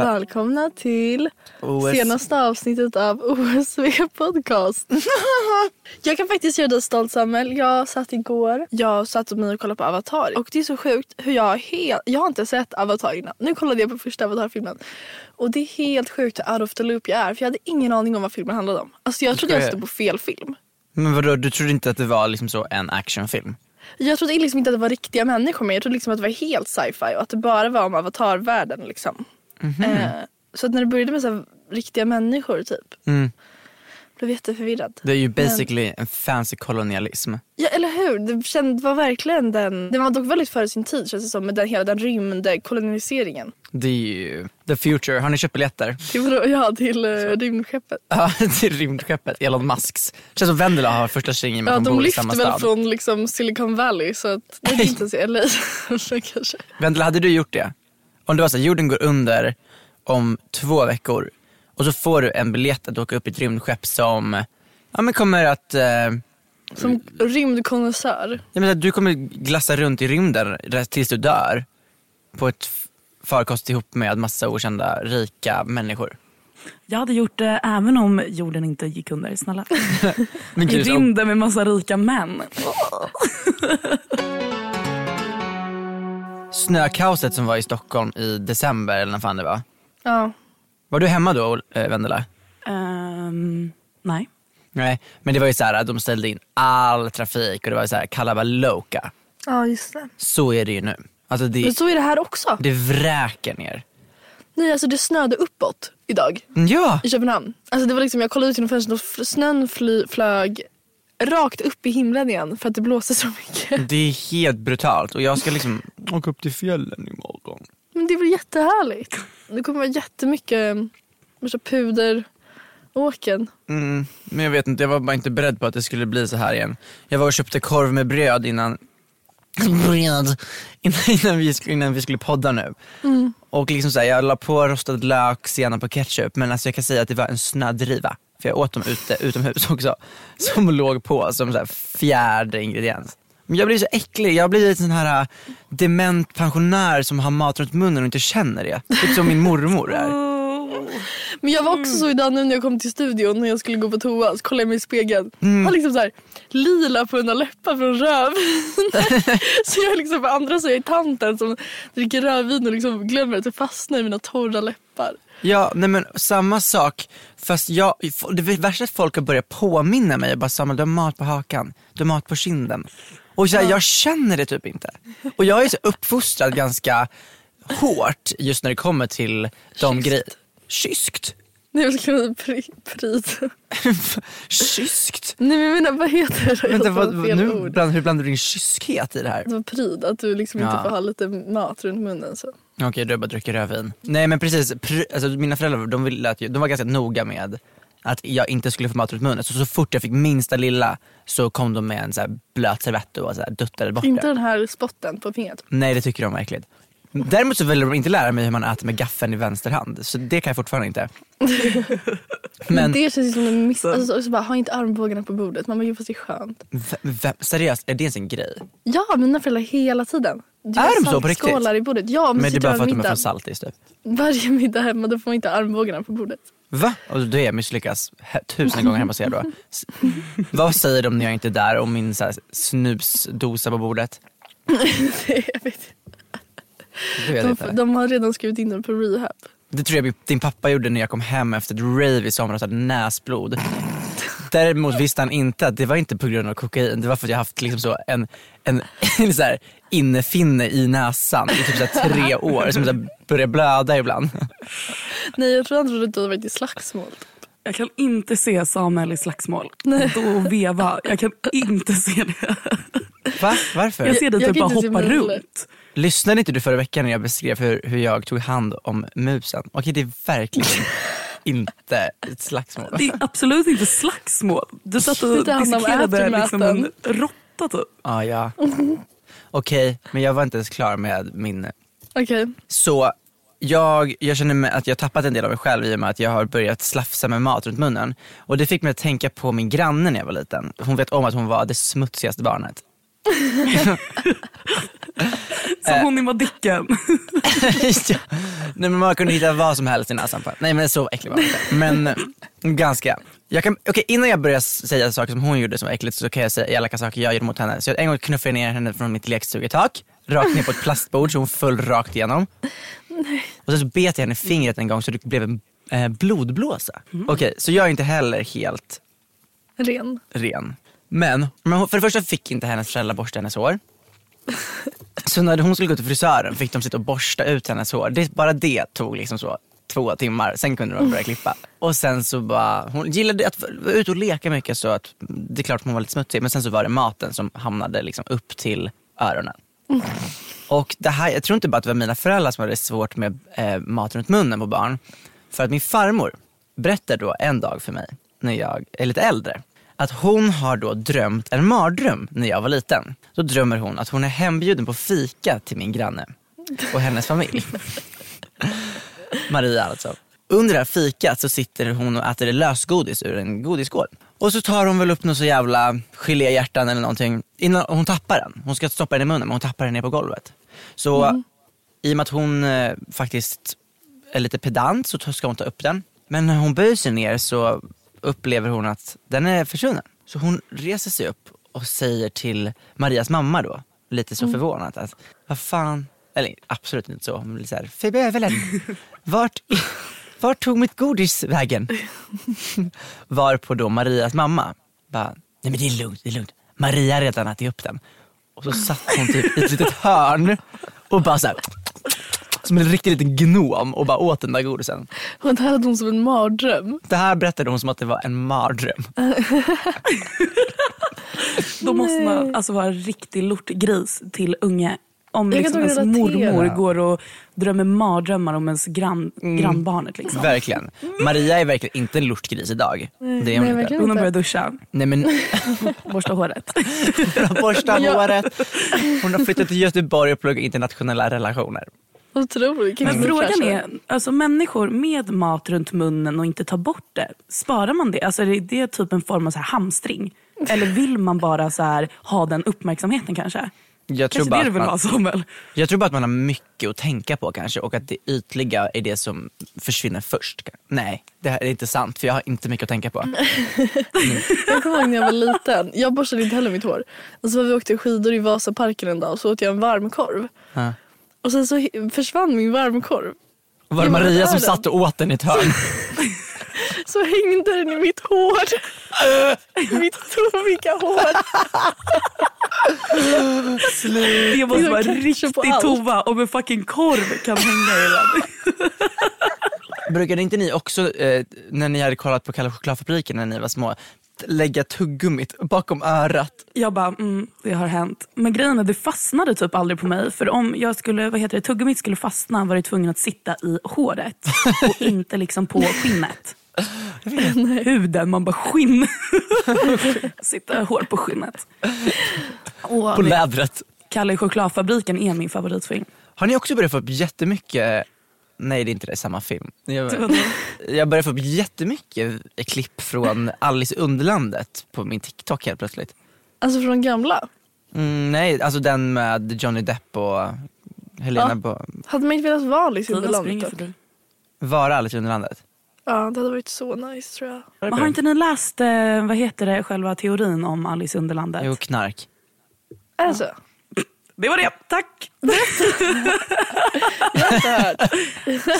Och välkomna till OS. senaste avsnittet av OSV podcast. jag kan faktiskt göra dig stolt Samuel. Jag satt igår, jag satt mig och kollade på Avatar och det är så sjukt hur jag helt, jag har inte sett Avatar innan. Nu kollade jag på första Avatar-filmen och det är helt sjukt hur out of the loop jag är för jag hade ingen aning om vad filmen handlade om. Alltså jag trodde jag stod på fel film. Men vadå, du trodde inte att det var liksom så en actionfilm? Jag trodde liksom inte att det var riktiga människor med. Jag trodde liksom att det var helt sci-fi och att det bara var om avatarvärlden. Liksom. Eh, så att när det började med så här, riktiga människor typ. Mm. Blev jätteförvirrad. Det är ju basically en fancy kolonialism. Ja eller hur. Det, känd, var verkligen den. Den var dock väldigt före sin tid känns det som. Med den, hela den rymdkoloniseringen. Det är ju the future. Har ni köpt biljetter? Till, ja till uh, rymdskeppet. Ja, till rymdskeppet. Elon Musks. Känns som Vendela har första tjing med Ja, att de de bor i samma väl stad. från liksom, Silicon Valley så att det är inte ens i LA. Vendela, hade du gjort det? Om det var så här, jorden går under om två veckor och så får du en biljett att åka upp i ett rymdskepp som ja, men kommer att eh, Som rymdkonnässör. Jag menar, du kommer glassa runt i rymden tills du dör. På ett f- farkost ihop med massa okända rika människor. Jag hade gjort det även om jorden inte gick under, snälla. Men I gud, rymden med massa rika män. Snökaoset som var i Stockholm i december eller när fan det var. Ja. Var du hemma då äh, Vendela? Ehm, nej. Nej, men det var ju så här att de ställde in all trafik och det var så här kalabaloka. ja just det. Så är det ju nu. Alltså det, Men så är det här också. det vräker ner. Nej alltså det snöade uppåt idag Ja! i Köpenhamn. Alltså det var liksom, jag kollade ut genom fönstret och snön fly, flög rakt upp i himlen igen för att det blåste så mycket. Det är helt brutalt och jag ska liksom åka upp till fjällen imorgon. Men det blir jättehärligt. Det kommer vara jättemycket massa puder åken. Mm, men jag vet inte, jag var bara inte beredd på att det skulle bli så här igen. Jag var och köpte korv med bröd innan bröd innan, innan, vi, skulle, innan vi skulle podda nu. Och liksom så här, jag la på rostad lök, senap och ketchup men alltså jag kan säga att det var en snödriva. För jag åt dem ute, utomhus också. Som låg på som så här fjärde ingrediens. Men jag blir så äcklig, jag blir en sån här äh, dement pensionär som har mat runt munnen och inte känner det. Typ som min mormor är. Oh. Men jag var också så idag nu när jag kom till studion när jag skulle gå på toa så kollade jag mig i spegeln. Har liksom så här lila på mina läppar från rödvin. så jag är liksom på andra sidan tanten som dricker rödvin och liksom glömmer att det fastnar i mina torra läppar. Ja, nej men samma sak. Fast jag, det värsta är att folk har börjat påminna mig. Jag bara, Samuel du har mat på hakan, du har mat på kinden. Och så här, jag känner det typ inte. Och jag är så uppfostrad ganska hårt just när det kommer till de grejerna. Kyskt. Nej jag skulle säga pry- pryd. Kyskt? Nej men jag menar vad heter det? Vänta, vad, nu ord. bland, hur blandar du in kyskhet i det här? Det var pryd, att du liksom inte Ja. får ha lite mat runt munnen. Så. Okej, du har bara druckit rödvin. Nej men precis, pr- alltså, mina föräldrar de, ville att, de var ganska noga med att jag inte skulle få mat runt munnen. Så, så fort jag fick minsta lilla så kom de med en så blöt servett och så här duttade bort Inte den här spotten på fingret. Nej det tycker de var äckligt. Däremot så ville de inte lära mig hur man äter med gaffeln i vänster hand. Så det kan jag fortfarande inte. Men Det känns ju som en miss... Alltså, så, så bara, ha inte armbågarna på bordet. Man bara, fast det är skönt. v- v- seriöst, är det ens en grej? Ja, mina föräldrar hela tiden. Du Är de så på riktigt? i bordet. Ja, men, Men det är sitter bara för att de är middag. från Saltis typ. Varje middag hemma då får man inte ha armbågarna på bordet. Va? Och då är jag misslyckas he- tusen gånger hemma hos er då. S- Vad säger de när jag inte är där om min så här, snusdosa på bordet? jag vet. Det jag De, de har redan skrivit in den på rehab. Det tror jag din pappa gjorde när jag kom hem efter ett rave i somras och hade näsblod. Däremot visste han inte att det var inte på grund av kokain, det var för att jag haft liksom så en, en, en så här innefinne i näsan i typ så här tre år som så här börjar blöda ibland. Nej, jag tror han trodde att du hade varit i slagsmål. Jag kan inte se Samuel i slagsmål. Då och veva. Jag kan inte se det. Va? Varför? Jag ser dig typ kan bara inte se hoppa runt. Lyssnade inte du förra veckan när jag beskrev hur, hur jag tog hand om musen? Okej det är verkligen inte ett slagsmål. Det är absolut inte slagsmål. Du satt och dissekerade liksom en råtta typ. Ah, ja. Okej, men jag var inte ens klar med min Okej. Så jag, jag känner att jag har tappat en del av mig själv i och med att jag har börjat slafsa med mat runt munnen. Och det fick mig att tänka på min granne när jag var liten. Hon vet om att hon var det smutsigaste barnet. Som Eh. hon i Madicken. ja. Nej, men man kunde hitta vad som helst i näsan på Nej men så äcklig var hon inte. Men eh, ganska. Jag kan, okej, innan jag börjar säga saker som hon gjorde som var äckligt så kan jag säga elaka saker jag gjorde mot henne. Så jag en gång knuffade ner henne från mitt lekstugetak, rakt ner på ett plastbord så hon föll rakt igenom. Och sen så bet jag henne i fingret en gång så det blev en eh, blodblåsa. Okej, så jag är inte heller helt Ren. ren. Men, men för det första fick inte hennes föräldrar borsta hennes hår. Så när hon skulle gå till frisören fick de sitta och borsta ut hennes hår. Det, bara det tog liksom så två timmar, sen kunde de börja klippa. Och sen så bara, hon gillade att vara ute och leka mycket så att det är klart att hon var lite smutsig men sen så var det maten som hamnade liksom upp till öronen. Och det här, jag tror inte bara att det var mina föräldrar som hade svårt med eh, mat runt munnen på barn. För att min farmor berättade då en dag för mig, när jag är lite äldre, att hon har då drömt en mardröm när jag var liten. Då drömmer hon att hon är hembjuden på fika till min granne och hennes familj. Maria alltså. Under det här fikat så sitter hon och äter lösgodis ur en godisskål. Och så tar hon väl upp någon så jävla geléhjärtan eller någonting. Innan hon tappar den. Hon ska stoppa den i munnen men hon tappar den ner på golvet. Så i och med att hon eh, faktiskt är lite pedant så ska hon ta upp den. Men när hon böjer sig ner så upplever hon att den är försvunnen. Så hon reser sig upp och säger till Marias mamma då, lite så förvånat att vad fan, eller absolut inte så, men lite såhär, Phoebe Evelyn, vart, vart tog mitt godis vägen? Varpå då Marias mamma bara, nej men det är lugnt, det är lugnt. Maria har redan ätit upp den. Och så satt hon typ i ett litet hörn och bara såhär som en riktig liten gnom och bara åt den där godisen. Och det här hade hon som en mardröm. Det här berättade hon som att det var en mardröm. Då måste man alltså vara en riktig lortgris till unge. Om Jag kan liksom nog ens relatera. mormor går och drömmer mardrömmar om ens grann, Mm. grannbarnet. Liksom. Verkligen. Maria är verkligen inte en lortgris idag. Det är hon nej, inte. verkligen. Hon har börjat duscha, Nej men borsta håret. hon har borstat Ja. håret, hon har flyttat till Göteborg och pluggat internationella relationer. Otroligt. Men frågan är, alltså människor med mat runt munnen och inte ta bort det, sparar man det? Alltså är det typ en form av så här hamstring? Eller vill man bara så här ha den uppmärksamheten kanske? Jag tror, Kanske bara det att ha man, Samuel? jag tror bara att man har mycket att tänka på kanske och att det ytliga är det som försvinner först. Nej, det här är inte sant för jag har inte mycket att tänka på. Jag kommer ihåg när jag var liten. Jag borstade inte heller mitt hår. Och så var vi åkte skidor i Vasaparken en dag och så åt jag en varmkorv. Ja. Och sen så försvann min varmkorv. Var det Maria som satt och åt den i ett hörn? Så hängde den i mitt hår. mitt toviga hår. Det måste vara riktigt tova om en fucking korv kan hänga i den. Brukade inte ni också, eh, när ni hade kollat på Kalle chokladfabriken när ni var små, lägga tuggummit bakom örat? Jag bara, mm, det har hänt. Men grejen är, det fastnade typ aldrig på mig. För om jag skulle, vad heter det, tuggummit skulle fastna var det tvungen att sitta i håret. Och inte liksom på skinnet. Huden, man bara skinn. Sitta hår på skinnet. Och På lädret? Kalle chokladfabriken är min favoritfilm. Har ni också börjat få upp jättemycket, nej det är inte det, samma film. Jag, jag börjar få upp jättemycket klipp från Alice i Underlandet på min TikTok helt plötsligt. Alltså från gamla. Mm, nej, alltså den med Johnny Depp och Helena Ja. Bo- Hade man inte velat vara Alice i Underlandet. Vara Alice i Underlandet. Ja, det hade varit så nice tror jag. Men har inte ni läst eh, vad heter det, själva teorin om Alice i Underlandet? Jo, knark. Är det så? Det var det, tack! Jag har inte hört.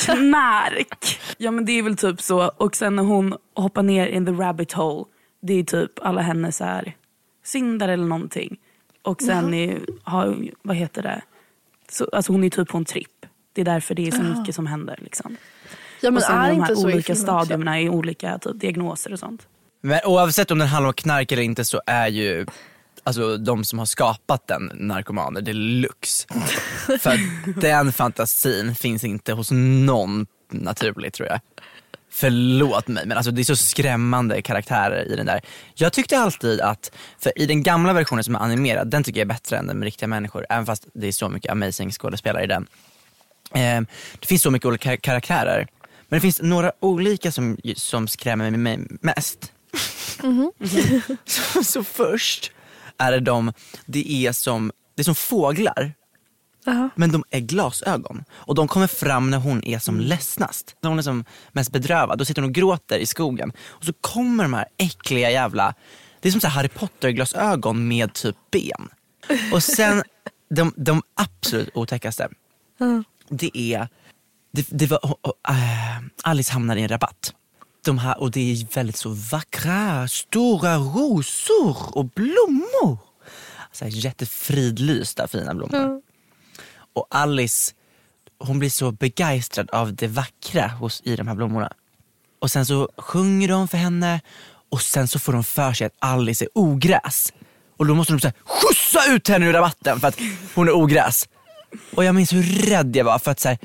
Knark! Ja men det är väl typ så. Och sen när hon hoppar ner in the rabbit hole. Det är typ alla hennes så här synder eller någonting. Och sen är, har, vad heter det? Så, alltså hon är typ på en tripp. Det är därför det är så mycket som händer. Liksom. Ja men och sen är de här olika stadierna i olika typ, diagnoser och sånt. Men oavsett om den handlar om knark eller inte så är ju alltså, de som har skapat den narkomaner deluxe. För den fantasin finns inte hos någon naturligt tror jag. Förlåt mig men alltså det är så skrämmande karaktärer i den där. Jag tyckte alltid att, för i den gamla versionen som är animerad, den tycker jag är bättre än den med riktiga människor. Även fast det är så mycket amazing skådespelare i den. Eh, det finns så mycket olika kar- karaktärer. Men det finns några olika som, som skrämmer mig mest. så, så först är det de, det är som, det är som fåglar. Jaha. Men de är glasögon. Och de kommer fram när hon är som ledsnast. När hon är som mest bedrövad. Då sitter hon och gråter i skogen. Och så kommer de här äckliga jävla, det är som så Harry Potter glasögon med typ ben. Och sen de, de absolut otäckaste. Det är, det, det var, äh, Alice hamnar i en rabatt. De här, och det är väldigt så vackra, stora rosor och blommor. Så här jättefridlysta fina blommor. Och Alice, hon blir så begeistrad av det vackra hos, i de här blommorna. Och sen så sjunger de för henne och sen så får de för sig att Alice är ogräs. Och då måste de så här, skjutsa ut henne ur rabatten för att hon är ogräs. Och jag minns hur rädd jag var för att så här,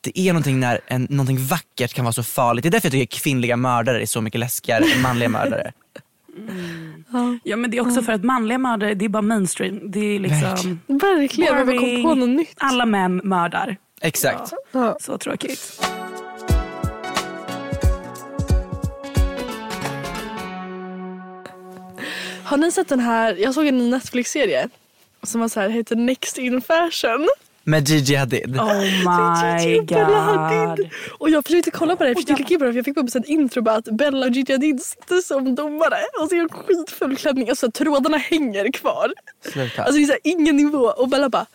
det är någonting när en, någonting vackert kan vara så farligt. Det är därför jag tycker kvinnliga mördare är så mycket läskigare än manliga mördare. Ja men det är också för att manliga mördare, det är bara mainstream. Det är liksom Verkligen, man bara kom på något nytt. Alla män mördar. Exakt. Så tråkigt. Har ni sett den här, jag såg en Netflix-serie som var så här, heter Next in fashion. Med Gigi Hadid. Oh my Gigi god. Hadid. Och jag försökte kolla på det, jag försökte klicka på det för jag fick upp en intro bara att Bella och Gigi Hadid sitter som domare och så är en skitfull klänning och så trådarna hänger kvar. Sluta. Alltså det är så här, ingen nivå och Bella bara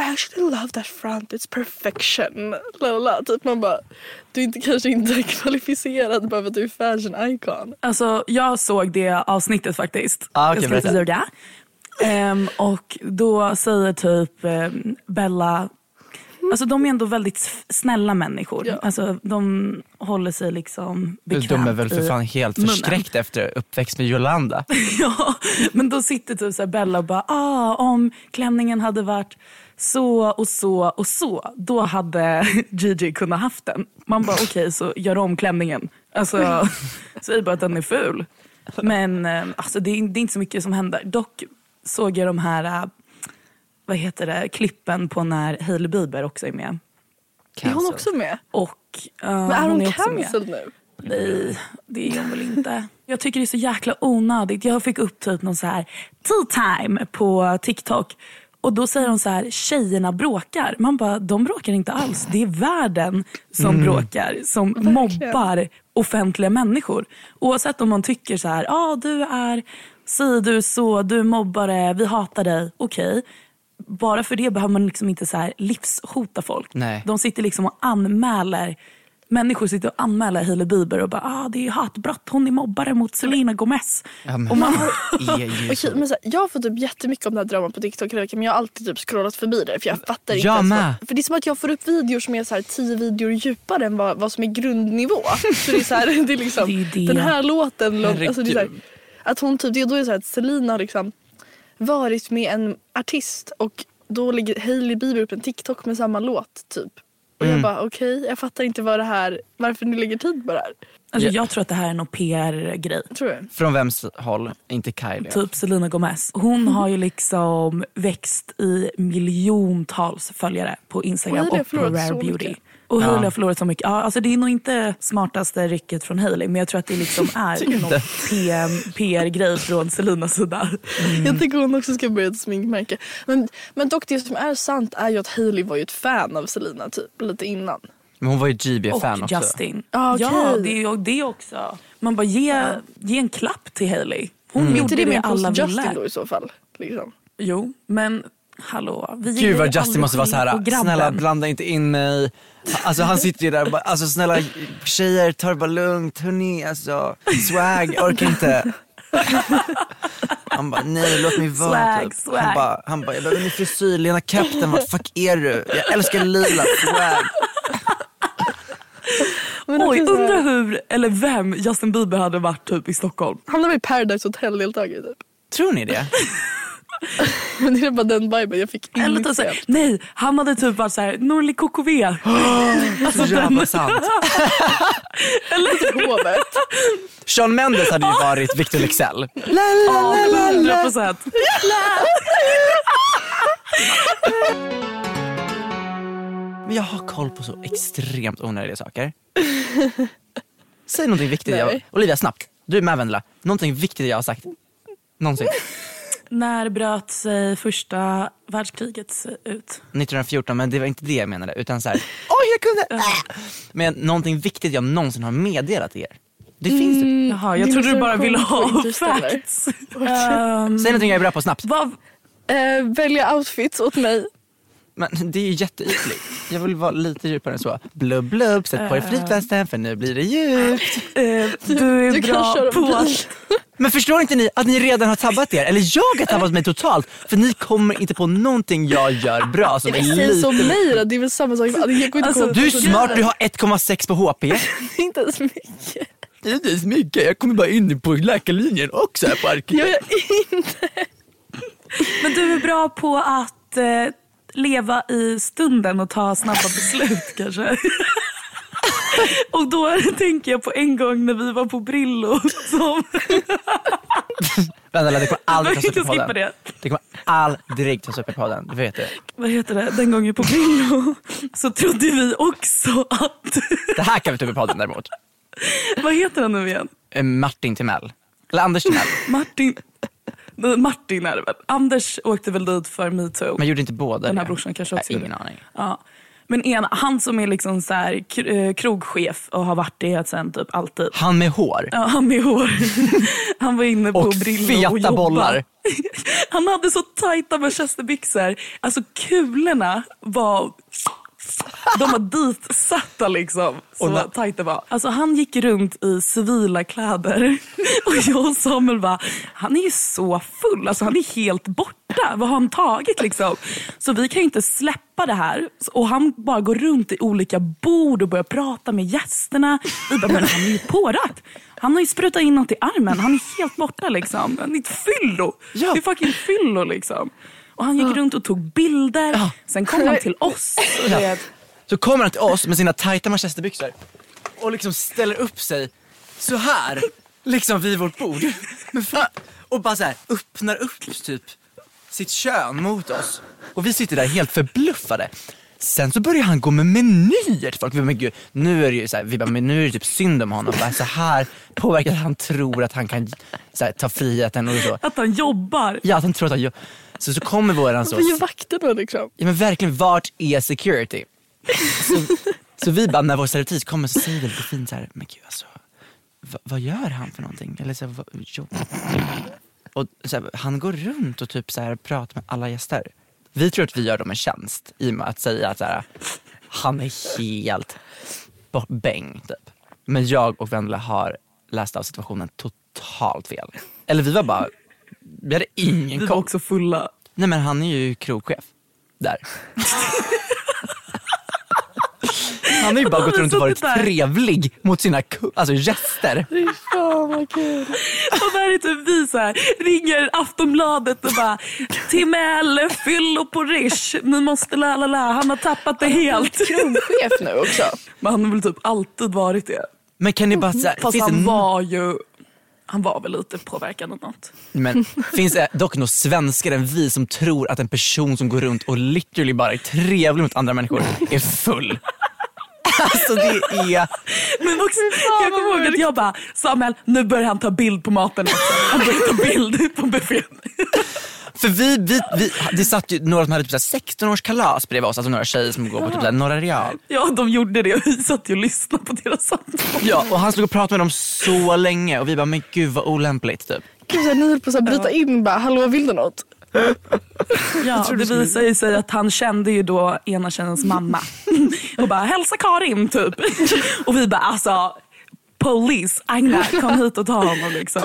I actually love that front, it's perfection. Lalala. Typ man bara, du är inte, kanske inte kvalificerad bara för att du är fashion icon. Alltså jag såg det avsnittet faktiskt. Ah, okej, jag ska inte ljuga. Ehm, och då säger typ ehm, Bella, alltså de är ändå väldigt snälla människor. Ja. Alltså de håller sig liksom bekvämt De är väl för fan helt munnen. förskräckta efter uppväxt med Yolanda. ja, men då sitter typ så här Bella och bara, ah, om klänningen hade varit så och så och så, då hade Gigi kunnat haft den. Man bara okej, så gör om klänningen. Alltså, säg bara att den är ful. Men eh, alltså, det, är, det är inte så mycket som händer. Dock såg jag de här, eh, vad heter det, klippen på när Hailey Bieber också är med. Är hon också med? Och, eh, Men är hon, är med. cancelled nu? Nej, det är hon väl inte. Jag tycker det är så jäkla onödigt. Jag fick upp typ någon så här tea time på TikTok. Och då säger de så här, tjejerna bråkar. Man bara, de bråkar inte alls. Det är världen som bråkar, som mobbar offentliga människor. Oavsett om man tycker så här, ja ah, du är si, du så, du är mobbare, vi hatar dig. Okej. Bara för det behöver man liksom inte så här livshota folk. Nej. De sitter liksom och anmäler människor sitter och anmäler Hailey Bieber och bara ah, det är hatbrott, hon är mobbare mot Selena Gomez. Ja, men Och man. Okej, men så här, jag får typ jättemycket om den här draman på TikTok men jag har alltid typ scrollat förbi det för jag fattar inte Jag med. vad, För det är som att jag får upp videor som är så här tio videor djupare än vad, vad som är grundnivå. Så det är så här, det är liksom Det är det. den här låten. Alltså det är så här. Att hon typ, det, då är så här att Selena har liksom varit med en artist och då lägger Hailey Bieber upp en TikTok med samma låt typ. Och Mm. jag bara okej, jag fattar inte vad det här, varför ni lägger tid på det här. alltså, jag tror att det här är någon PR-grej. Tror jag. Från vems håll? Inte Kylie. Typ Selena Gomez. Hon har ju liksom växt i miljontals följare på Instagram Och och på Rare Beauty. mycket. Och Hailey Ja. har förlorat så mycket. Ja, alltså det är nog inte smartaste rycket från Hailey men jag tror att det liksom är någon PM, PR-grej från Selinas sida. Jag tycker hon också ska börja ett sminkmärke. Men, men dock det som är sant är ju att Hailey var ju ett fan av Selena typ lite innan. Men hon var ju GB-fan Och också. Justin. Ah, okej. Ja, det är ju det också. Man bara ge, ge en klapp till Hailey. Hon Inte gjorde det det, med alla alla ville. Justin då i så fall. Liksom. Jo, men hallå. Vi Gud vad ju Justin måste vara så här. snälla blanda inte in mig. Alltså han sitter ju där och bara, alltså snälla tjejer ta det bara lugnt, hörni alltså swag, orkar inte. Han bara nej låt mig vara Swag, typ. swag. Han bara, han bara jag behöver ny frisyr, Lena Captain vart fuck är du? Jag älskar lila, swag. Men Oj, undrar hur, eller vem Justin Bieber hade varit typ i Stockholm. Han har varit Paradise Hotel-deltagare typ. Tror ni det? Men det är bara den viben jag fick Eller typ såhär, nej, han hade typ varit såhär, Norli KKV. Så jävla sant. hovet. Sean Mendes hade ju varit Victor Leksell. Ja, 100 procent. Men jag har koll på så extremt onödiga saker. Säg någonting viktigt. Jag. Olivia snabbt. Du är med Vendela. Någonting viktigt jag har sagt. Någonsin. När bröt sig första världskriget ut? 1914 men det var inte det jag menade utan så här. oj jag kunde. Äh. Men någonting viktigt jag någonsin har meddelat er. Det finns det. Jaha, jag trodde du bara ville ha facts. Ehm, Säg någonting jag är bra på snabbt. vad, Eh, välja outfits åt mig. Men det är ju jätteytligt. Jag vill vara lite djupare än så. Blubb blubb, sätt på er flytvästen för nu blir det djupt. eh, du är Du kan bra köra på bil. att Men förstår inte ni att ni redan har tabbat er? Eller jag har tabbat mig totalt. För ni kommer inte på någonting jag gör bra som är Säg lite... som mig då, det är väl samma sak. Jag går inte Alltså, på Du är smart, du har 1,6 på HP. Inte ens mycket. Det är inte så mycket, jag kommer bara in på läkarlinjen också här på Arken. Jag är inte. Men du är bra på att eh, leva i stunden och ta snabba beslut kanske. och då tänker jag på en gång när vi var på Brillo. Som, Vendela, det kommer aldrig tas upp i podden. det. Det kommer aldrig tas upp i podden, du vet det. vad heter det, den gången på Brillo så trodde vi också att, Det här kan vi ta upp i podden däremot. vad heter han nu igen? Eh, Martin Timell. Eller Anders Timell. Martin, Martin är det väl? Anders åkte väl dit för metoo. Men gjorde inte båda Den här det? brorsan kanske Nej, också Ingen gjorde. aning. Ja. Men en, han som är liksom så här, eh, krogchef och har varit det sen typ alltid. Han med hår. Ja, han med hår. Han var inne på Brillo feta och jobbade. bollar. Han hade så tajta manchesterbyxor. Alltså kulorna var... De var ditsatta liksom. Så Och när- tajt det var. Alltså han gick runt i civila kläder. Och jag och Samuel bara, han är ju så full. Alltså han är helt borta. Vad har han tagit liksom? Så vi kan ju inte släppa det här. Och han bara går runt i olika bord och börjar prata med gästerna. Vi bara, men han är ju pårökt. Han har ju sprutat in något i armen. Han är helt borta liksom. Han är ett fyllo. Ja. Det är fucking fyllo liksom. Och han gick runt och tog bilder. Sen kom han till oss. Det, Så kommer han till oss med sina tajta manchesterbyxor och liksom ställer upp sig så här, liksom vid vårt bord. Och bara så här öppnar upp typ sitt kön mot oss. Och vi sitter där helt förbluffade. Sen så börjar han gå med menyer folk. Vi men gud, nu är det ju så här, vi bara, men nu är det typ synd om honom. Bara, så här påverkat han tror att han kan så här, ta friheten och så. att han jobbar. Ja, att han tror att han gör. Så, så kommer våran så. Vad gör vakterna liksom? Ja men verkligen, vart är security? Så, så vi bara, när vår servitris kommer så säger vi lite fint så här, men gud alltså, vad, vad gör han för någonting? Eller så här, vad, jobb. Och så här, han går runt och typ så här, pratar med alla gäster. Vi tror att vi gör dem en tjänst i och med att säga att så här, han är helt bäng typ. Men jag och Vendela har läst av situationen totalt fel. Eller vi var bara, vi hade ingen Vi var koll. också fulla. Nej men han är ju krogchef där. Han har ju bara gått runt och varit trevlig mot sina alltså gäster. Fy fan vad kul. Och där är typ vi så här, ringer Aftonbladet och bara Timell, fyllo på Rish, ni måste la la la, han har tappat det helt. Krogchef nu också. Men han har väl typ alltid varit det. Men kan ni bara säga, Fast finns han det var ju, han var väl lite påverkad av något. Men finns det dock några svenskar än vi som tror att en person som går runt och literally bara är trevlig mot andra människor är full? Alltså det är... Men också, jag kommer ihåg att jag bara, Samuel nu börjar han ta bild på maten också. Han börjar ta bild på buffén. För vi, vi, vi, det satt ju några som hade typ 16 års kalas bredvid oss, alltså några tjejer som går på typ Norra Real. Ja de gjorde det och vi satt ju och lyssnade på deras samtal. Ja, och han stod och pratade med dem så länge och vi bara, men gud vad olämpligt typ. Gud, ni höll på att bryta in bara, hallå vill du något? Ja, det visade ju sig att han kände ju då ena tjejens mamma. Och bara hälsa Karin typ. Och vi bara alltså Police, Agna kom hit och ta honom liksom.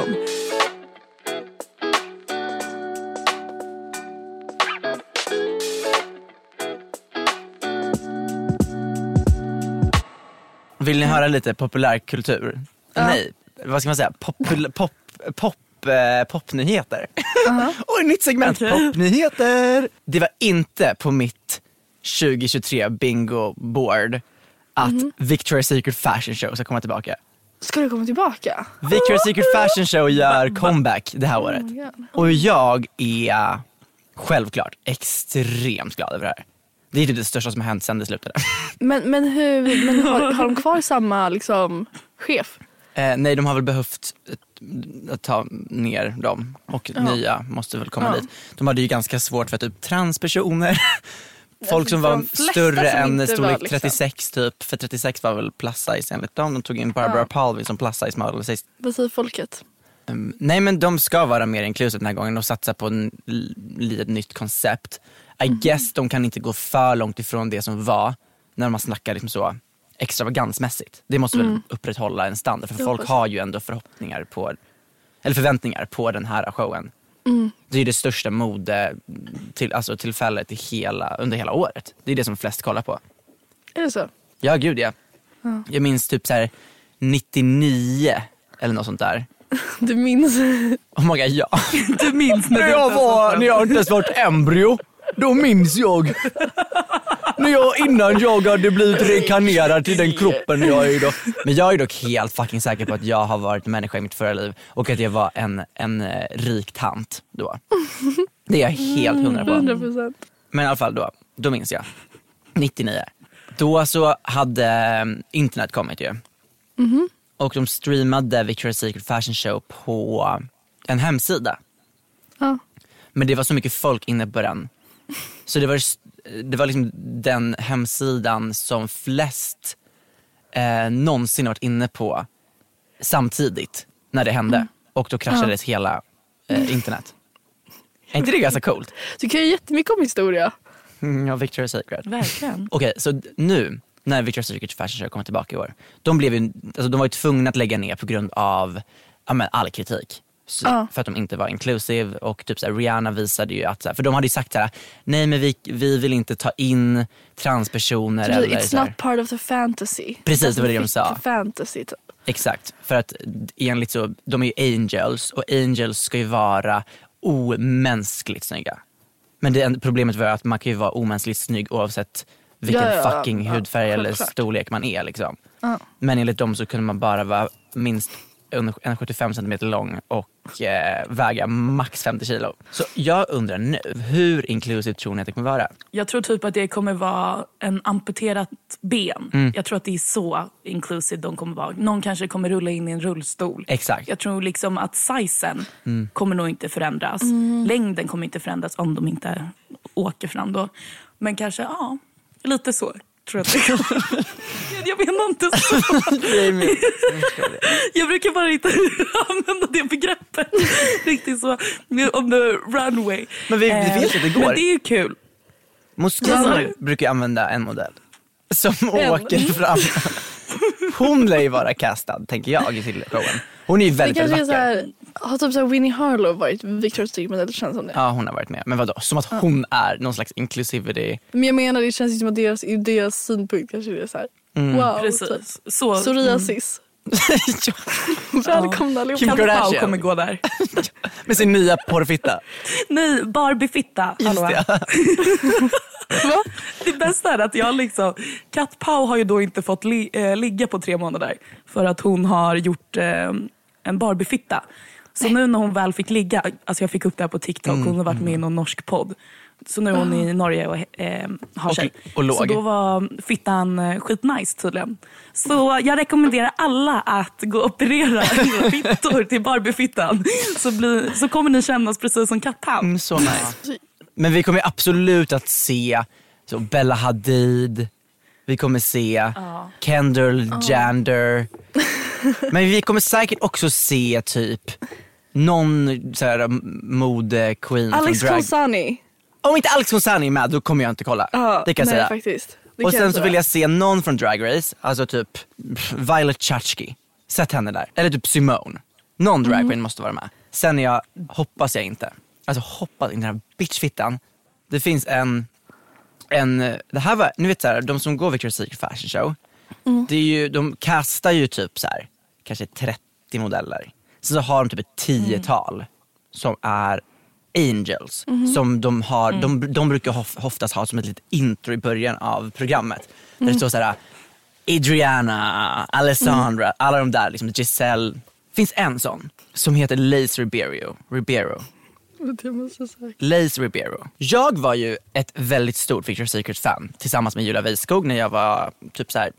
Vill ni höra lite populärkultur? Nej, vad ska man säga? Popul, pop, pop, eh, popnyheter. Oj, nytt segment. Okej. Popnyheter. Det var inte på mitt 2023 bingo board att Victoria's Secret Fashion Show ska komma tillbaka. Ska du komma tillbaka? Victoria's Secret Fashion Show gör comeback det här året. my God. Och jag är självklart extremt glad över det här. Det är typ det största som har hänt sen det slutade. Men, men, hur, men har, har de kvar samma liksom, chef? Eh, nej, de har väl behövt eh, ta ner dem och nya måste väl komma Ja. dit. De hade ju ganska svårt för typ transpersoner. Folk som var större som än storlek liksom- 36 typ. För 36 var väl plus size enligt dem. De tog in Barbara Ja. Palvin som plus size model. Vad säger folket? Um, nej men de ska vara mer inclusive den här gången och satsa på en litet nytt koncept. I Mhm. guess de kan inte gå för långt ifrån det som var när man snackar liksom så extravagansmässigt. Det måste väl upprätthålla en standard för Mm. Folk har ju ändå förhoppningar på, eller förväntningar på den här showen. Mm. Det är ju det största mode till, alltså tillfället i hela, under hela året. Det är det som flest kollar på. Är det så? Ja gud ja. Jag minns typ så här 99 eller något sånt där. Du minns? Oh my god, ja. Du minns när När jag var, när jag inte ens var ett embryo, då minns jag. när jag, innan jag hade blivit rekarnerad till den kroppen jag är idag. Men jag är dock helt fucking säker på att jag har varit människa i mitt förra liv och att jag var en, en eh, rik tant då. Det är jag helt hundra på. 100 procent. Men i alla fall då, då minns jag. 99. Då så hade eh, internet kommit ju. Och de streamade Victoria's Secret Fashion Show på en hemsida. Ja. Men det var så mycket folk inne på den. Så det var, det var liksom den hemsidan som flest eh, någonsin varit inne på samtidigt när det hände. Och då kraschades hela eh, internet. Är inte det ganska coolt? Du kan ju jättemycket om historia. Mm, ja, Victoria's Secret. Verkligen. Okej, så d- nu när Victoria's Secret Fashion Show kommer tillbaka i år. De, blev ju, alltså, de var ju tvungna att lägga ner på grund av ja, men, all kritik. Så, Ja. För att de inte var inclusive och typ så här, Rihanna visade ju att, så här, för de hade ju sagt så här, nej men vi, vi vill inte ta in transpersoner eller It's så här. not part of the fantasy. Precis, det var det de sa. fantasy typ. Exakt, för att enligt så, de är ju angels och angels ska ju vara omänskligt snygga. Men det problemet var att man kan ju vara omänskligt snygg oavsett vilken Ja, ja, fucking Ja, hudfärg eller storlek man är. Liksom. Men enligt dem så kunde man bara vara minst 1,75 cm lång och eh, väga max 50 kilo. Så jag undrar nu, hur inclusive tror ni att det kommer vara? Jag tror typ att det kommer vara en amputerat ben. Mm. Jag tror att det är så inclusive de kommer vara. Någon kanske kommer rulla in i en rullstol. Exakt. Jag tror liksom att sizen Mm. kommer nog inte förändras. Längden kommer inte förändras om de inte åker fram då. Men kanske, ja, lite så. Tror jag, att det jag menar inte så. Jag brukar bara inte använda det begreppet. Riktigt så. On the runway. Men vi- vi Eh, vet att det går. Men det är ju kul. Moskiner brukar använda en modell som åker fram. hon lär ju vara castad tänker jag till showen. Hon är ju Det väldigt, är väldigt så vacker. här, har typ så här Winnie Harlow varit Victoria's Secret modell? Det känns som det. Ja hon har varit med. Men vadå, som att hon är någon slags inclusivity. Men jag menar det känns ju som att deras, ur deras synpunkt kanske det är så här. Mm. Wow. Typ. Precis. Så, Psoriasis. Ja, Välkomna allihopa. Kim Kardashian. kommer gå där. Med sin nya porrfitta. Nej, Barbie-fitta. Just det. Va? Det bästa är att jag liksom, Kat Pau har ju då inte fått li, eh, ligga på tre månader för att hon har gjort eh, en Barbie-fitta. Så nu när hon väl fick ligga, alltså jag fick upp det här på TikTok, Mm, hon har varit med i någon norsk podd. Så nu är hon i Norge och eh, har sig. och låg. Så då var fittan eh, skitnice tydligen. Så jag rekommenderar alla att gå och operera era fittor till Barbie-fittan. Så, blir, så kommer ni kännas precis som Kat Pau. Mm, så nice. Men vi kommer absolut att se så Bella Hadid, vi kommer se Kendall Jander. Men vi kommer säkert också se typ någon så här, mode-queen Alex drag. Om inte Alex Konsani är med då kommer jag inte kolla. Ja, det kan jag nej, säga. faktiskt. Det Och sen så vill jag se någon från Drag Race, alltså typ Violet Chachki. Sätt henne där. Eller typ Simone. Någon Mm. dragqueen måste vara med. Sen är jag, hoppas jag inte, alltså hoppas inte den här bitchfittan. Det finns en, en, det här var, ni vet såhär, de som går Victoria's Secret Fashion Show, Mm. det är ju, de kastar ju typ så här, kanske 30 modeller. Så har de typ ett tiotal som är angels. Mhm. Som de har, Mm. de, de brukar hof, oftast ha som ett litet intro i början av programmet. Där Mm. det står så här Adriana, Alessandra, alla de där, liksom Giselle. finns en sån som heter Lace Ribeiro. Ribeiro. Lace Ribeiro. Jag var ju ett väldigt stort Victoria's Secret-fan tillsammans med Julia Weiskog när jag var typ så här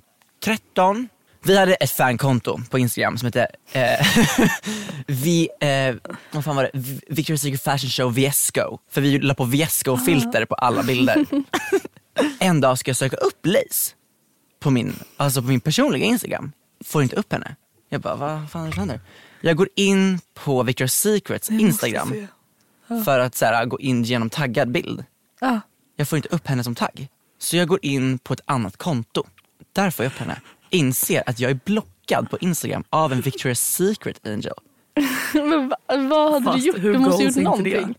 13. Vi hade ett fankonto på Instagram som hette eh, vi, eh, vad fan var det? Victoria's Secret Fashion Show Viesco. För vi la på Viesco-filter på alla bilder. en dag ska jag söka upp Lace på min, alltså på min personliga Instagram. Får inte upp henne. Jag bara, vad fan är det som händer? Jag går in på Victoria's Secrets Instagram se. för att så här, gå in genom taggad bild. Ah. Jag får inte upp henne som tagg. Så jag går in på ett annat konto. Där får jag upp henne. Inser att jag är blockad på Instagram av en Victoria's Secret angel. Men va, vad hade Fast du gjort? Du måste ha gjort någonting.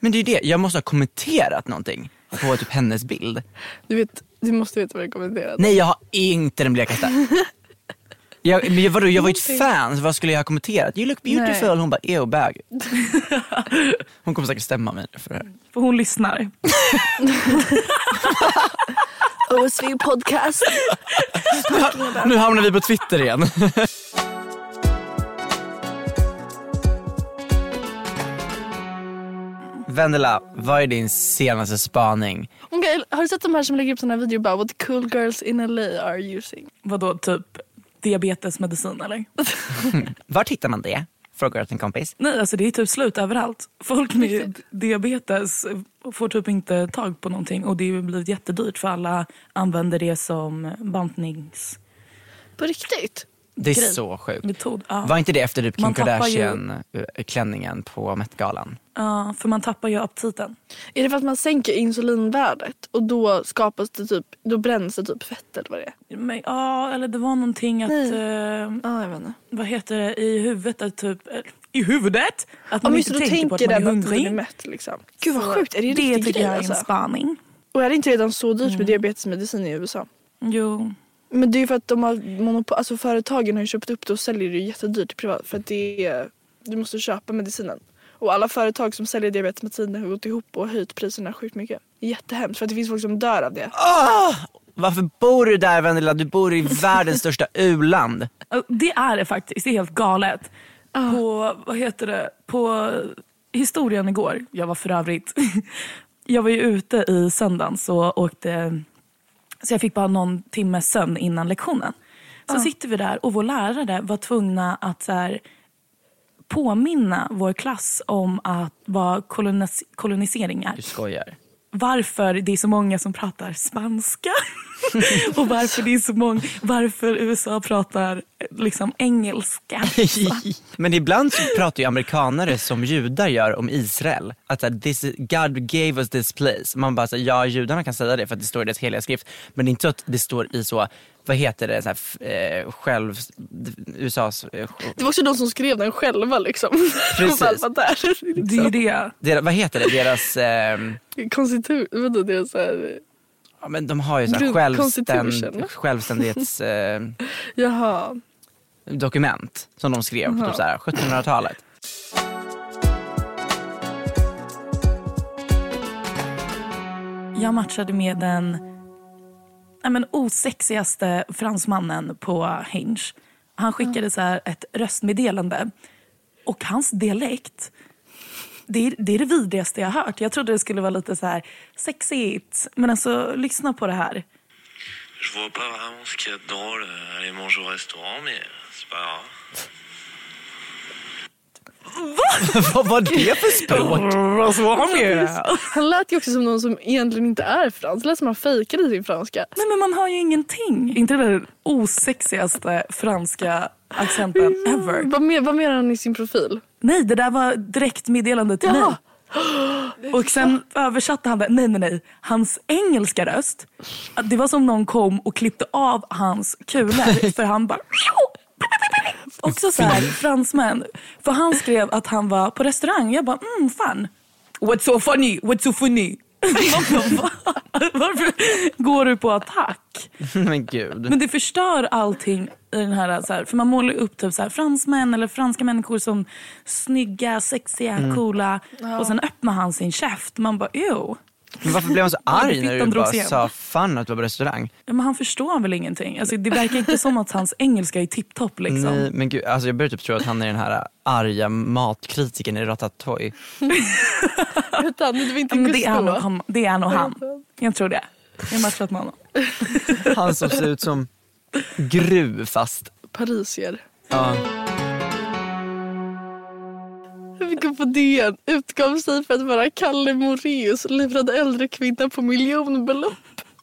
Men det är ju det, jag måste ha kommenterat någonting på typ hennes bild. Du, vet, du måste veta vad jag kommenterade. Nej jag har inte den blekaste. Jag, men vadå, jag var ju ett fan, så vad skulle jag ha kommenterat? You look beautiful. Nej. Hon bara, ew bög. Hon kommer säkert stämma mig för det här. För hon lyssnar. OSV podcast. Nu hamnar vi på Twitter igen. Vendela, vad är din senaste spaning? Okej, har du sett de här som lägger upp såna här videor bara what cool girls in LA are using? Vadå, typ diabetesmedicin eller? Var hittar man det? Frågar åt en kompis. Nej, alltså det är typ slut överallt. Folk med diabetes får typ inte tag på någonting och det blir jättedyrt för alla använder det som bantningsmetod. På riktigt? Det är Grej. så sjukt. Ja. Var inte det efter typ Kim tappar ju- Kardashian-klänningen på Met-galan? ja, för man tappar ju aptiten. Är det för att man sänker insulinvärdet och då skapas det typ, då bränns det typ fett eller vad det är? Men, ja, eller det var någonting att, Nej. eh, Ja, jag vet inte. vad heter det, i huvudet, att typ, eh, i huvudet? Att Ja, man men inte det, då tänker på att tänker man är hungrig. mätt liksom. Gud vad sjukt, är det Det riktig tycker grej jag är en alltså? spaning. Och är det inte redan så dyrt Mm. med diabetesmedicin i USA? Jo. Men det är ju för att de har monopol, alltså företagen har ju köpt upp det och säljer det jättedyrt privat för att det är, du måste köpa medicinen. Och alla företag som säljer diabetesmedicin har gått ihop och höjt priserna sjukt mycket. Jättehemskt för att det finns folk som dör av det. Ah! Varför bor du där Vendela? Du bor i världens största u-land. Det är det faktiskt. Det är helt galet. På, vad heter det, på historien igår, jag var för övrigt, jag var ju ute i söndags och åkte, så jag fick bara någon timme sömn innan lektionen. Så sitter vi där och vår lärare var tvungna att så här, påminna vår klass om att vad kolonis- kolonisering är. Du skojar. Varför det är så många som pratar spanska. och varför det är så många, varför USA pratar liksom engelska. Men ibland så pratar ju amerikanare som judar gör om Israel. Att så här, this is, God gave us this place. Man bara, så här, ja judarna kan säga det för att det står i deras heliga skrift. Men det är inte så att det står i så, vad heter det, så här, f- eh, själv, USAs, eh, Det var också de som skrev den själva liksom. Precis. Där. Det är ju det. deras, vad heter det, deras, eh, Konstitu... Vadå deras här... ja, men de har ju så här självständ, självständighets eh, Jaha. Dokument som de skrev på typ så här 1700-talet. Jag matchade med den nej men, osexigaste fransmannen på Hinge. Han skickade så här ett röstmeddelande. Och hans dialekt, det är, det är det vidrigaste jag har hört. Jag trodde det skulle vara lite så här sexigt. Men alltså, lyssna på det här. Je vois pas vraiment ce qu'il y a de drôle à aller manger au restaurant, mais c'est pas grave. vad var det för språk? Han lät ju också som någon som egentligen inte är fransk. Det lät som han fejkade sin franska. Nej men man har ju ingenting. Inte den osexigaste franska accenten ever. Vad, mer, vad menar han i sin profil? Nej, det där var direkt meddelande till Ja. mig. Och sen översatte han det. Nej, nej, nej. Hans engelska röst. Det var som någon kom och klippte av hans kulor. För han bara... Också så här, fransmän. För han skrev att han var på restaurang. Jag bara, mm, fan. What's so funny? What's so funny? Man bara, "Va? Varför går du på attack? Men gud. Men det förstör allting i den här, så här för man målar upp typ så här, fransmän eller franska människor som snygga, sexiga, Mm. coola. Och sen öppnar han sin käft. Man bara, ew. Men varför blev han så arg när du bara igen. sa fan att du var på restaurang? Ja, Men han förstår väl ingenting. Alltså, det verkar inte som att hans engelska är tipptopp. Liksom. Nej men gud, alltså jag börjar typ tro att han är den här arga matkritiken i Ratatouille. Utan, det var inte Ja, men det, är han, det är nog han. Jag tror det. Jag har matchat med honom. Han som ser ut som Gru fast. Parisier. Ja. Fick upp på DN. Utgav sig för att vara Kalle Moraeus. Livrad äldre kvinna på miljonbelopp.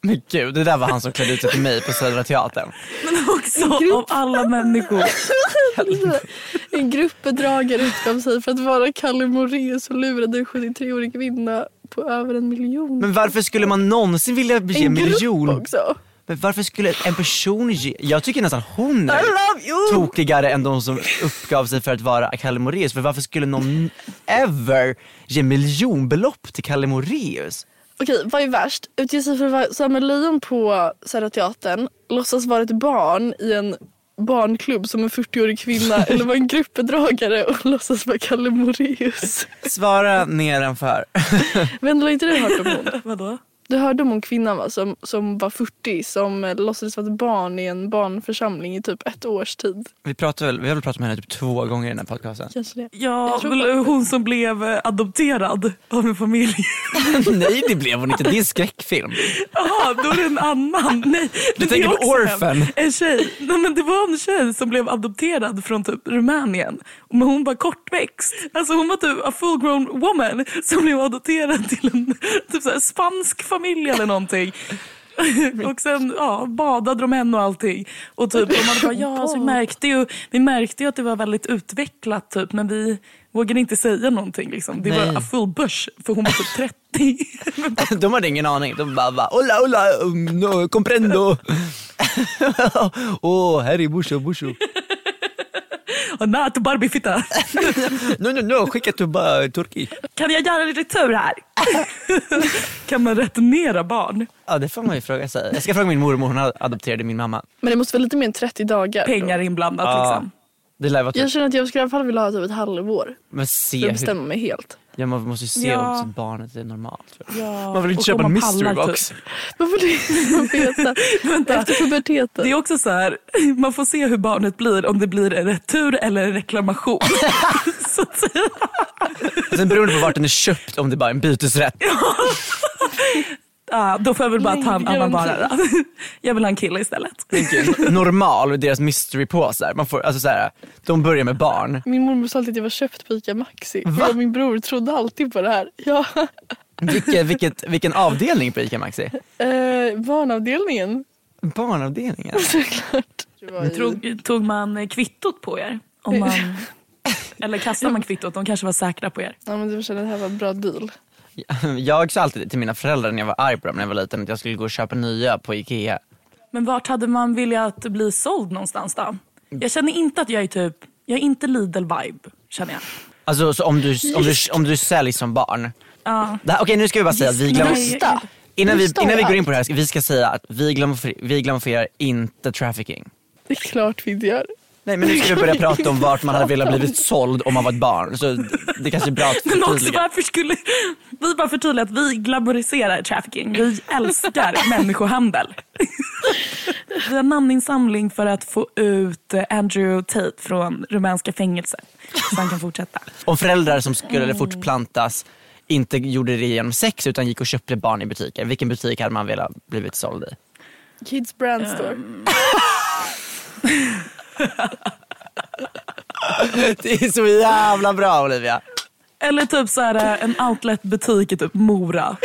Men gud, det där var han som klädde ut sig till mig på Södra Teatern. Men också av alla människor. En gruppbedragare utgav sig för att vara Kalle Moraeus och lurade en 73-årig kvinna på över en miljon. Men varför skulle man någonsin vilja ge en grupp miljon? också. Men varför skulle en person ge? Jag tycker nästan hon är I love you! tokigare än de som uppgav sig för att vara Kalle Moraeus. För varför skulle någon ever ge miljonbelopp till Kalle Moraeus? Okej, vad är värst? Utge sig för att vara Samuel Lejon på Södra Teatern, låtsas vara ett barn i en barnklubb som en 40-årig kvinna eller vara en gruppbedragare och låtsas vara Kalle Moraeus. Svara nedanför. Vendela, har inte du hört om hon? Vadå? Du hörde om hon kvinnan va? Som, som var 40 som eh, låtsades vara ett barn i en barnförsamling i typ ett års tid. Vi, pratar väl, vi har väl pratat med henne typ två gånger i den här podcasten. Kanske det. Ja, väl hon som blev eh, adopterad av en familj. Nej det blev hon inte, det är en skräckfilm. Jaha, då är det en annan. Nej, men tänker det är på Orphan. En, en tjej. Nej, men det var en tjej som blev adopterad från typ Rumänien. Men hon var kortväxt. Alltså hon var typ a full grown woman som blev adopterad till en typ så här, spansk familj eller någonting. Och sen ja, badade de henne och allting. Och typ, de hade bara, ja, alltså, vi, märkte ju, vi märkte ju att det var väldigt utvecklat typ, men vi vågade inte säga någonting. Liksom. Det Nej. var full bush för hon var typ 30. De hade ingen aning, de bara, bara hola hola, um, no, comprendo. Åh, oh, är busho busho. Och nat Barbie-fitta. No no no, skicka till bara Turkiet. Kan jag göra lite tur här? kan man returnera barn? Ja det får man ju fråga sig. Jag ska fråga min mormor, hon adopterade min mamma. Men det måste vara lite mer än 30 dagar. Pengar inblandat Ja. liksom. Det lär vara Jag typ, känner att jag skulle i alla fall vilja ha typ ett halvår. men För se att hur, bestämma mig helt. Ja, man måste ju se Ja. om barnet är normalt. Ja. Man vill inte och köpa en man mystery box. typ. Varför det? Man veta. Vänta. Efter puberteten. Det är också så här, man får se hur barnet blir, om det blir en retur eller en reklamation. så att säga. Sen beror det på vart den är köpt, om det bara är en bytesrätt. Ja, då får jag väl bara ta en annan vara. Jag vill ha en kille istället. Normal, deras mysterypåsar. Man får, alltså så här, de börjar med barn. Min mormor sa alltid att jag var köpt på ICA Maxi. Och min bror trodde alltid på det här. Ja. Vilket, vilket, vilken avdelning på ICA Maxi? Eh, barnavdelningen. Barnavdelningen? Tog, tog man kvittot på er? Om man, eller kastade man kvittot? De kanske var säkra på er. Ja men du känner det här var en bra deal. Jag sa alltid till mina föräldrar när jag var arg på dem när jag var liten att jag skulle gå och köpa nya på Ikea. Men vart hade man velat bli såld någonstans då? Jag känner inte att jag är typ, jag är inte Lidl-vibe känner jag. Alltså så om, du, om, du, om du säljs som barn. Ja. Okej nu ska vi bara säga att vi glömmer, innan, vi, innan vi går in på det här, ska vi ska säga att vi glömmer, vi glömmer inte trafficking. Det är klart vi inte gör. Nej men nu ska vi börja prata om vart man hade velat blivit såld om man var ett barn. Så det kanske är bra att Men också förtydliga. varför skulle vi bara förtydliga att vi glamoriserar trafficking. Vi älskar människohandel. Vi har namninsamling för att få ut eh, Andrew Tate från rumänska fängelset. Så han kan fortsätta. Om föräldrar som skulle fortplantas inte gjorde det genom sex utan gick och köpte barn i butiker. Vilken butik hade man velat blivit såld i? Kids brand store. Det är så jävla bra Olivia. Eller typ så här, eh, en outletbutik i typ Mora.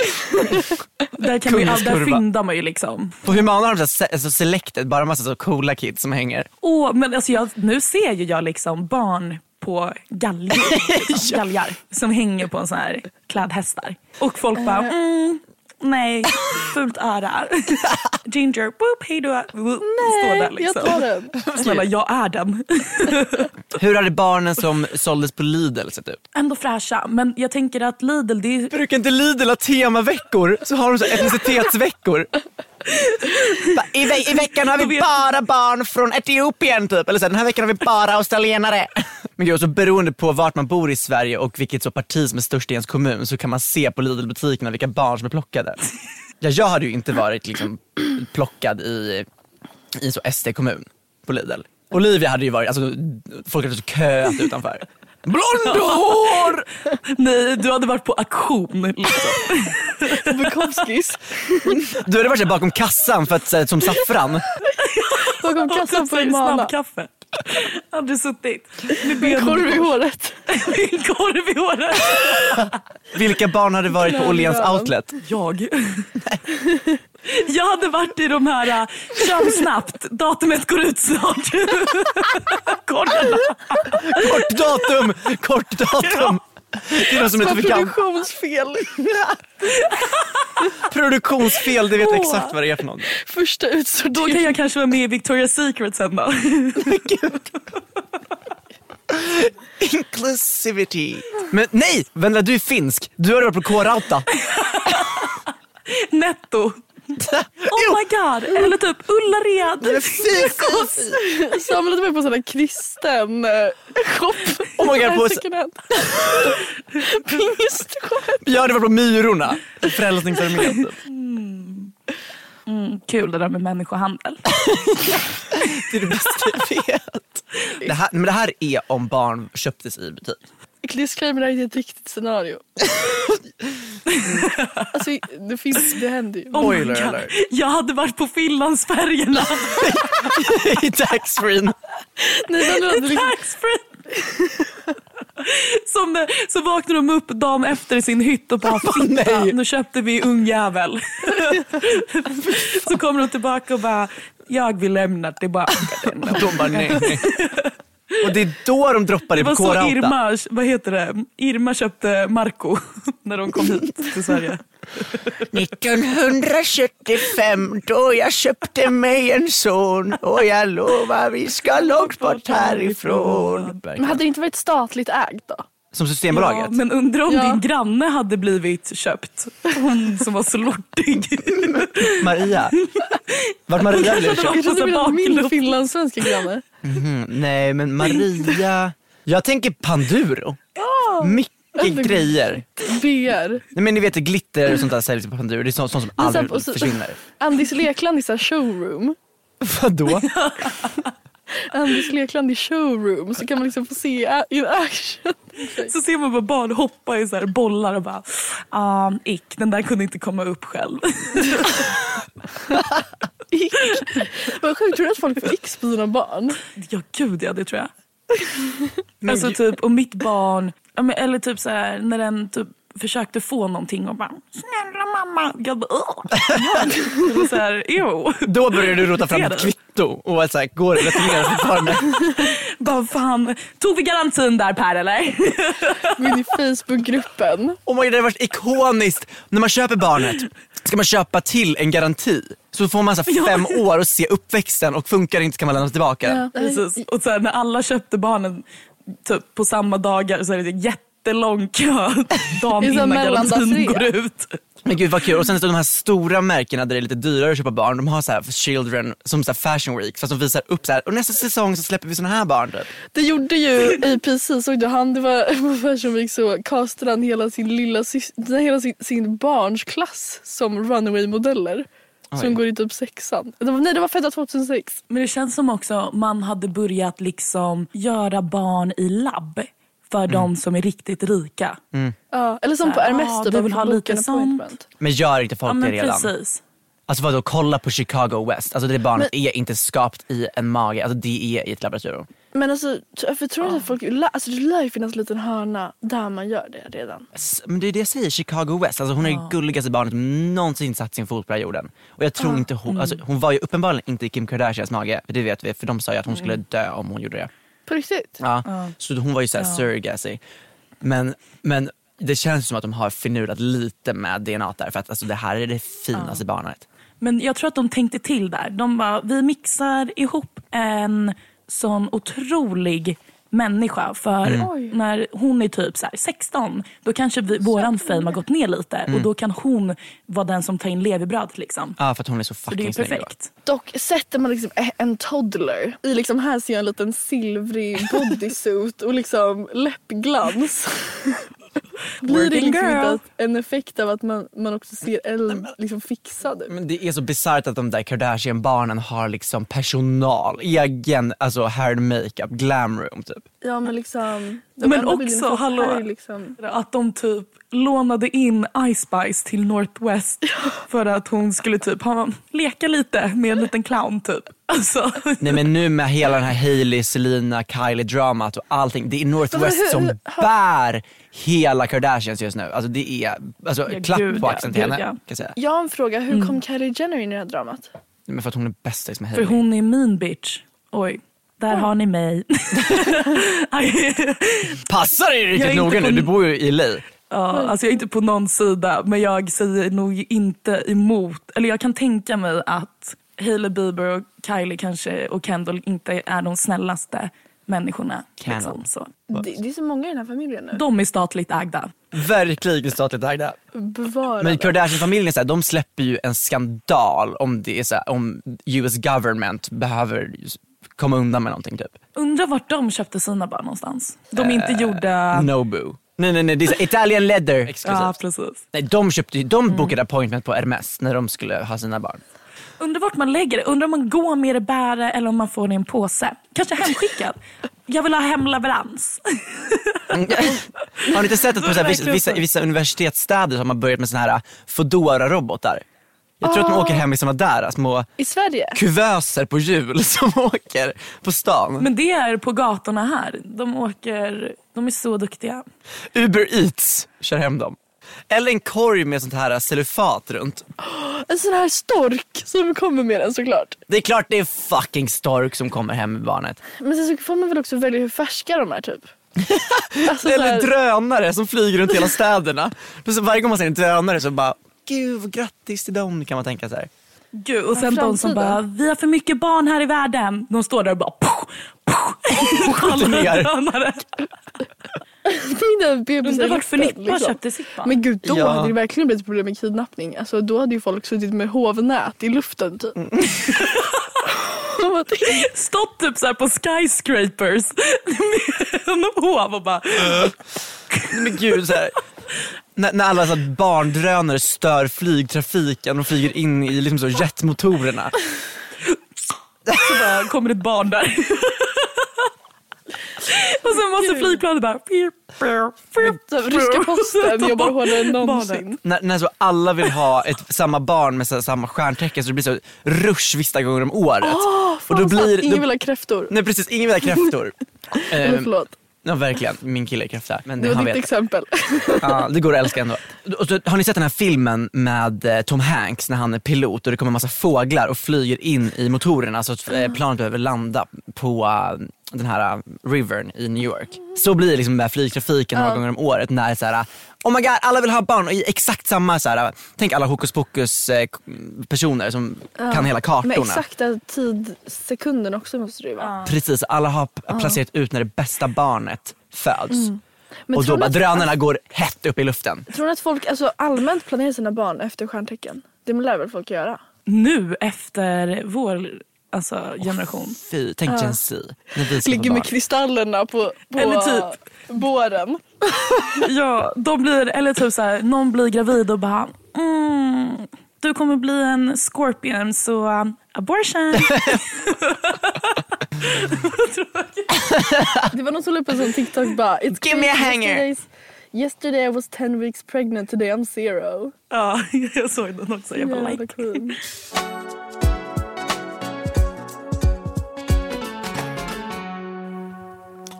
Där, kan man, där fyndar man ju liksom. På Humana har de så här, alltså selected, bara massa så coola kids som hänger. Åh, men alltså jag, nu ser ju jag liksom barn på galgar, liksom, galgar som hänger på en sån här klädhästar. Och folk bara, mm, nej, fult öra. Ginger, boop, hej då. Står där liksom. Jag tar den. Snälla, jag är den. Hur hade barnen som såldes på Lidl sett ut? Ändå fräscha, men jag tänker att Lidl, det är Brukar inte Lidl ha temaveckor? Så har de så etnicitetsveckor. I, ve- I veckan har vi bara barn från Etiopien typ. Eller så här, den här veckan har vi bara australienare. Men gud, så beroende på vart man bor i Sverige och vilket så parti som är störst i ens kommun så kan man se på Lidl-butikerna vilka barn som är plockade. Ja, jag hade ju inte varit liksom, plockad i, i så SD-kommun på Lidl. Olivia hade ju varit, alltså folk hade så köat utanför. Blond hår! Nej, du hade varit på auktion. Liksom. Bukowskis. Du hade varit där bakom kassan för att, så här, som saffran. Bakom kassan på Humana. Snabbkaffe. Hade suttit med Med korv i benen håret. Med korv i håret. Vilka barn hade varit på Åhléns outlet? Jag. Jag hade varit i de här, äh, kör snabbt, datumet går ut snart. Korvarna. Kort datum! Kort datum! Det är någon som är. Produktionsfel. Produktionsfel, det vet jag exakt vad det är för något. Första Då kan jag kanske vara med i Victoria's Secret sen då. Inclusivity. Men nej! Vendela, du är finsk. Du har varit på K-Rauta. Netto. Oh my god. Eller typ Ullared. Samlade mig på här kristen eh, shop. Oh my God, på-. Pingstshop. Jag hade varit på Myrorna. Frälsningsarmén. typ. Kul det där med människohandel. Det är det bästa jag vet. Det här, men det här är om barn köptes i butik. Disclaimer, är inte ett riktigt scenario. alltså, det, finns, det händer ju. Oh God. alert. Jag hade varit på Finlandsfärjorna. I taxfree. Nej, men, hade liksom, Taxfree. Som det, så vaknar de upp dagen efter i sin hytt och bara fitta, nej. nu köpte vi ungjävel. så kommer de tillbaka och bara, jag vill lämna tillbaka den. De bara nej. nej. Och det är då de droppar det Det på var så K-Rauta. Irma, vad heter det? Irma köpte Marco när de kom hit till Sverige. 1975 då jag köpte mig en son och jag lovar vi ska långt bort härifrån. men hade det inte varit statligt ägt då? Som Systembolaget? Ja, men undrar om Ja. din granne hade blivit köpt. Hon som var så lortig. Maria? Vart Maria blev köpt? Jag trodde så det var min finlandssvenska granne. Mm, nej men Maria, jag tänker Panduro. Mycket Alltså, grejer. BR. Nej, men ni vet glitter och sånt där säljs på Panduro. Det är sånt, sånt som aldrig så- försvinner. Andis Lekland i showroom. Vadå? Andis Lekland i showroom så kan man liksom få se in action. Så ser man bara barn hoppa i så här bollar och bara, um, ick, den där kunde inte komma upp själv. Vad sjukt, tror du att folk får x på sina barn? Ja gud ja, det tror jag. Alltså typ, och mitt barn, eller typ så här, när den typ försökte få någonting och bara snälla mamma. Jag bara Åh! Så här, ew. Då började du rota fram ett kvitto och var så här, går det returnerat fortfarande? Bara fan, tog vi garantin där Per eller? Men i Facebookgruppen. Oh my God, det har varit ikoniskt. När man köper barnet ska man köpa till en garanti. Så får man så här fem år och se uppväxten och funkar det inte kan man lämna tillbaka. Precis. Och sen när alla köpte barnen typ, på samma dagar så är det en jättelång kö dagen Det är så innan garantin går ut. Men gud vad kul. Och sen så de här stora märkena där det är lite dyrare att köpa barn, de har så här children som så här fashion week fast de visar upp så här och nästa säsong så släpper vi såna här barn typ. Det gjorde ju i precis såg du han, det var på Fashion Week så castade han hela sin lilla hela sin, sin barns klass som runaway-modeller. Som Oj. går i typ sexan. Det var, nej det var födda 2006. Men det känns som också man hade börjat liksom göra barn i labb för de som är riktigt rika. Ja, eller som på Ja, Hermes typ. vi vill ha lite sånt. Men gör inte folk Ja men det redan? precis. Alltså vadå, kolla på Chicago West. Alltså det barnet är inte skapt i en mage, alltså det är i ett laboratorium. Men alltså, för tror du att folk, alltså det lär ju finnas en liten hörna där man gör det redan. Men det är det jag säger, Chicago West. Alltså hon är det gulligaste barnet som någonsin satt sin fot på jorden. Och jag tror inte hon, alltså hon var ju uppenbarligen inte i Kim Kardashians mage, för det vet vi, för de sa ju att hon skulle dö om hon gjorde det. På riktigt? Ja. Så hon var ju såhär surrogacy. Men, men det känns som att de har finurlat lite med DNA där, för att alltså, det här är det finaste barnet. Men jag tror att de tänkte till där. De bara, vi mixar ihop en sån otrolig människa. För Oj. när hon är typ så här 16, då kanske vi, våran fame har gått ner lite. Och då kan hon vara den som tar in levebrödet. Liksom. Ja, för att hon är så Så det är fucking perfekt. Dock sätter man liksom en toddler i liksom här ser jag en liten silvrig bodysuit och liksom läppglans. Blir det liksom inte en effekt av att man, man också ser äldre, liksom fixad ut? Men det är så bisarrt att de där Kardashian-barnen har liksom personal, egen alltså hair and makeup, glam room typ. Ja men liksom. Men också, hallå. Liksom, Att de typ lånade in Ice Spice till Northwest för att hon skulle typ ha, leka lite med en liten clown typ. Alltså, Nej men nu med hela den här Hailey, Selena, Kylie-dramat och allting. Det är Northwest hur- som bär hela Kardashians just nu. Alltså det är, alltså Ja, klapp gud, på ja, axeln till gud, henne ja. kan jag säga. jag har en fråga, hur kom Kylie Jenner in i det här dramat? Men för att hon är bästis med för Hailey. hon är mean bitch. Oj, där har ni mig. Passar dig riktigt noga nu, du bor ju i LA. Ja, alltså jag är inte på någon sida men jag säger nog inte emot. Eller jag kan tänka mig att Hailey Bieber och Kylie kanske och Kendall inte är de snällaste människorna. Liksom, så. Det, det är så många i den här familjen nu. De är statligt ägda. Verkligen statligt ägda. Bevara Men. Kardashian-familjen, de släpper ju en skandal om det är så här, om US government behöver komma undan med någonting typ. Undrar vart de köpte sina barn någonstans. De är inte gjorda... Nobu. Nej nej nej, det är så Italian leather Ja, precis. Nej, de, köpte, de bokade appointment på Hermes när de skulle ha sina barn. Undrar vart man lägger det. Undrar om man går med det bära eller om man får det i en påse. Kanske hemskickad. Jag vill ha hemleverans. Har ni inte sett att på så här, vissa, vissa, i vissa universitetsstäder så har man börjat med såna här Foodora-robotar? Jag tror att de åker hem i såna där små I Sverige? kuvöser på hjul som åker på stan. Men det är på gatorna här. De åker... De är så duktiga. Uber Eats kör hem dem. Eller en korg med sånt här cellofat runt. En sån här stork som kommer med den såklart. Det är klart det är fucking stork som kommer hem med barnet. Men sen så får man väl också välja hur färska de är typ. alltså, så Eller här, drönare som flyger runt hela städerna. Så varje gång man ser en drönare så bara, gud grattis till dem kan man tänka så här. Gud, och sen de som bara, vi har för mycket barn här i världen. De står där och bara... Pow, Skjuter ner. drönare. Undrar vart Filippa liksom. köpte sitt barn. Men gud då Ja. hade det verkligen blivit ett problem med kidnappning. Alltså, då hade ju folk suttit med hovnät i luften typ. Mm. Stått typ så på skyscrapers med en hov och bara... Men gud så här. När, när alla så här barndrönare stör flygtrafiken och flyger in i liksom så jetmotorerna. Så bara kommer ett barn där. Och sen måste flygplanet bara... här, ryska posten jobbar hårdare än någonsin. När, när så alla vill ha ett, samma barn med så samma stjärntecken så det blir så rush vissa gånger om året. Åh, och då blir, sant. Ingen då, vill ha kräftor. Nej precis, ingen vill ha kräftor. Ehm, förlåt. Ja verkligen, min kille är kräfta. Men Det var han ditt vet. exempel. Ja, det går att älska ändå. Och så, har ni sett den här filmen med eh, Tom Hanks när han är pilot och det kommer massa fåglar och flyger in i motorerna så att eh, planet behöver landa på eh, den här eh, rivern i New York. Så blir det liksom med flygtrafiken några gånger om året när det är så här, oh my god alla vill ha barn och i exakt samma så här, tänk alla hokus pokus eh, personer som kan hela Med kartorna. exakta tidsekunden också måste det ju vara. Precis, alla har p- placerat ut när det bästa barnet föds. Mm. Men och tror då ni bara att- drönarna går hett upp i luften. Tror ni att folk alltså, allmänt planerar sina barn efter stjärntecken? Det lär väl folk göra? Nu efter vår alltså, generation. Fy, tänk Gen Z. Ligger med kristallerna på, på Eller typ. båren. Ja, de blir, eller typ så här, någon blir gravid och bara mm, du kommer bli en scorpion så um, abortion. Det var någon som la upp en sån TikTok bara It's Give me a hanger. Yesterday I was 10 weeks pregnant, today I'm zero. ja, jag såg den också. Jag bara like.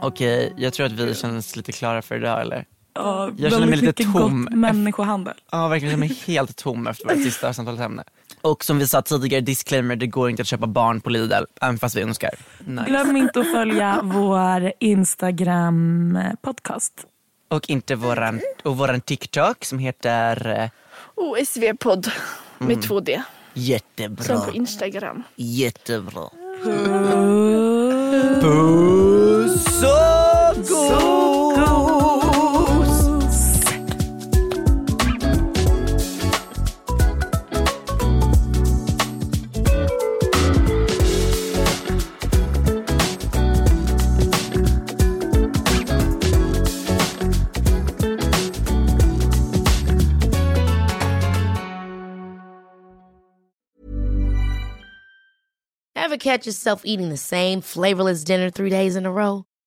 Okej, jag tror att vi känns lite klara för idag eller? Ja, Jag känner mig lite tom. Gott människohandel. Ja, verkligen. Jag känner mig helt tom efter vårt sista samtalsämne. Och som vi sa tidigare, disclaimer, det går inte att köpa barn på Lidl, även fast vi önskar. Nice. Glöm inte att följa vår Instagram podcast. Och inte våran, och våran TikTok som heter eh, Oh, SV-podd med Mm. 2D. Jättebra. Som på Instagram. Jättebra. Puss och gos! Ever catch yourself eating the same flavorless dinner three days in a row?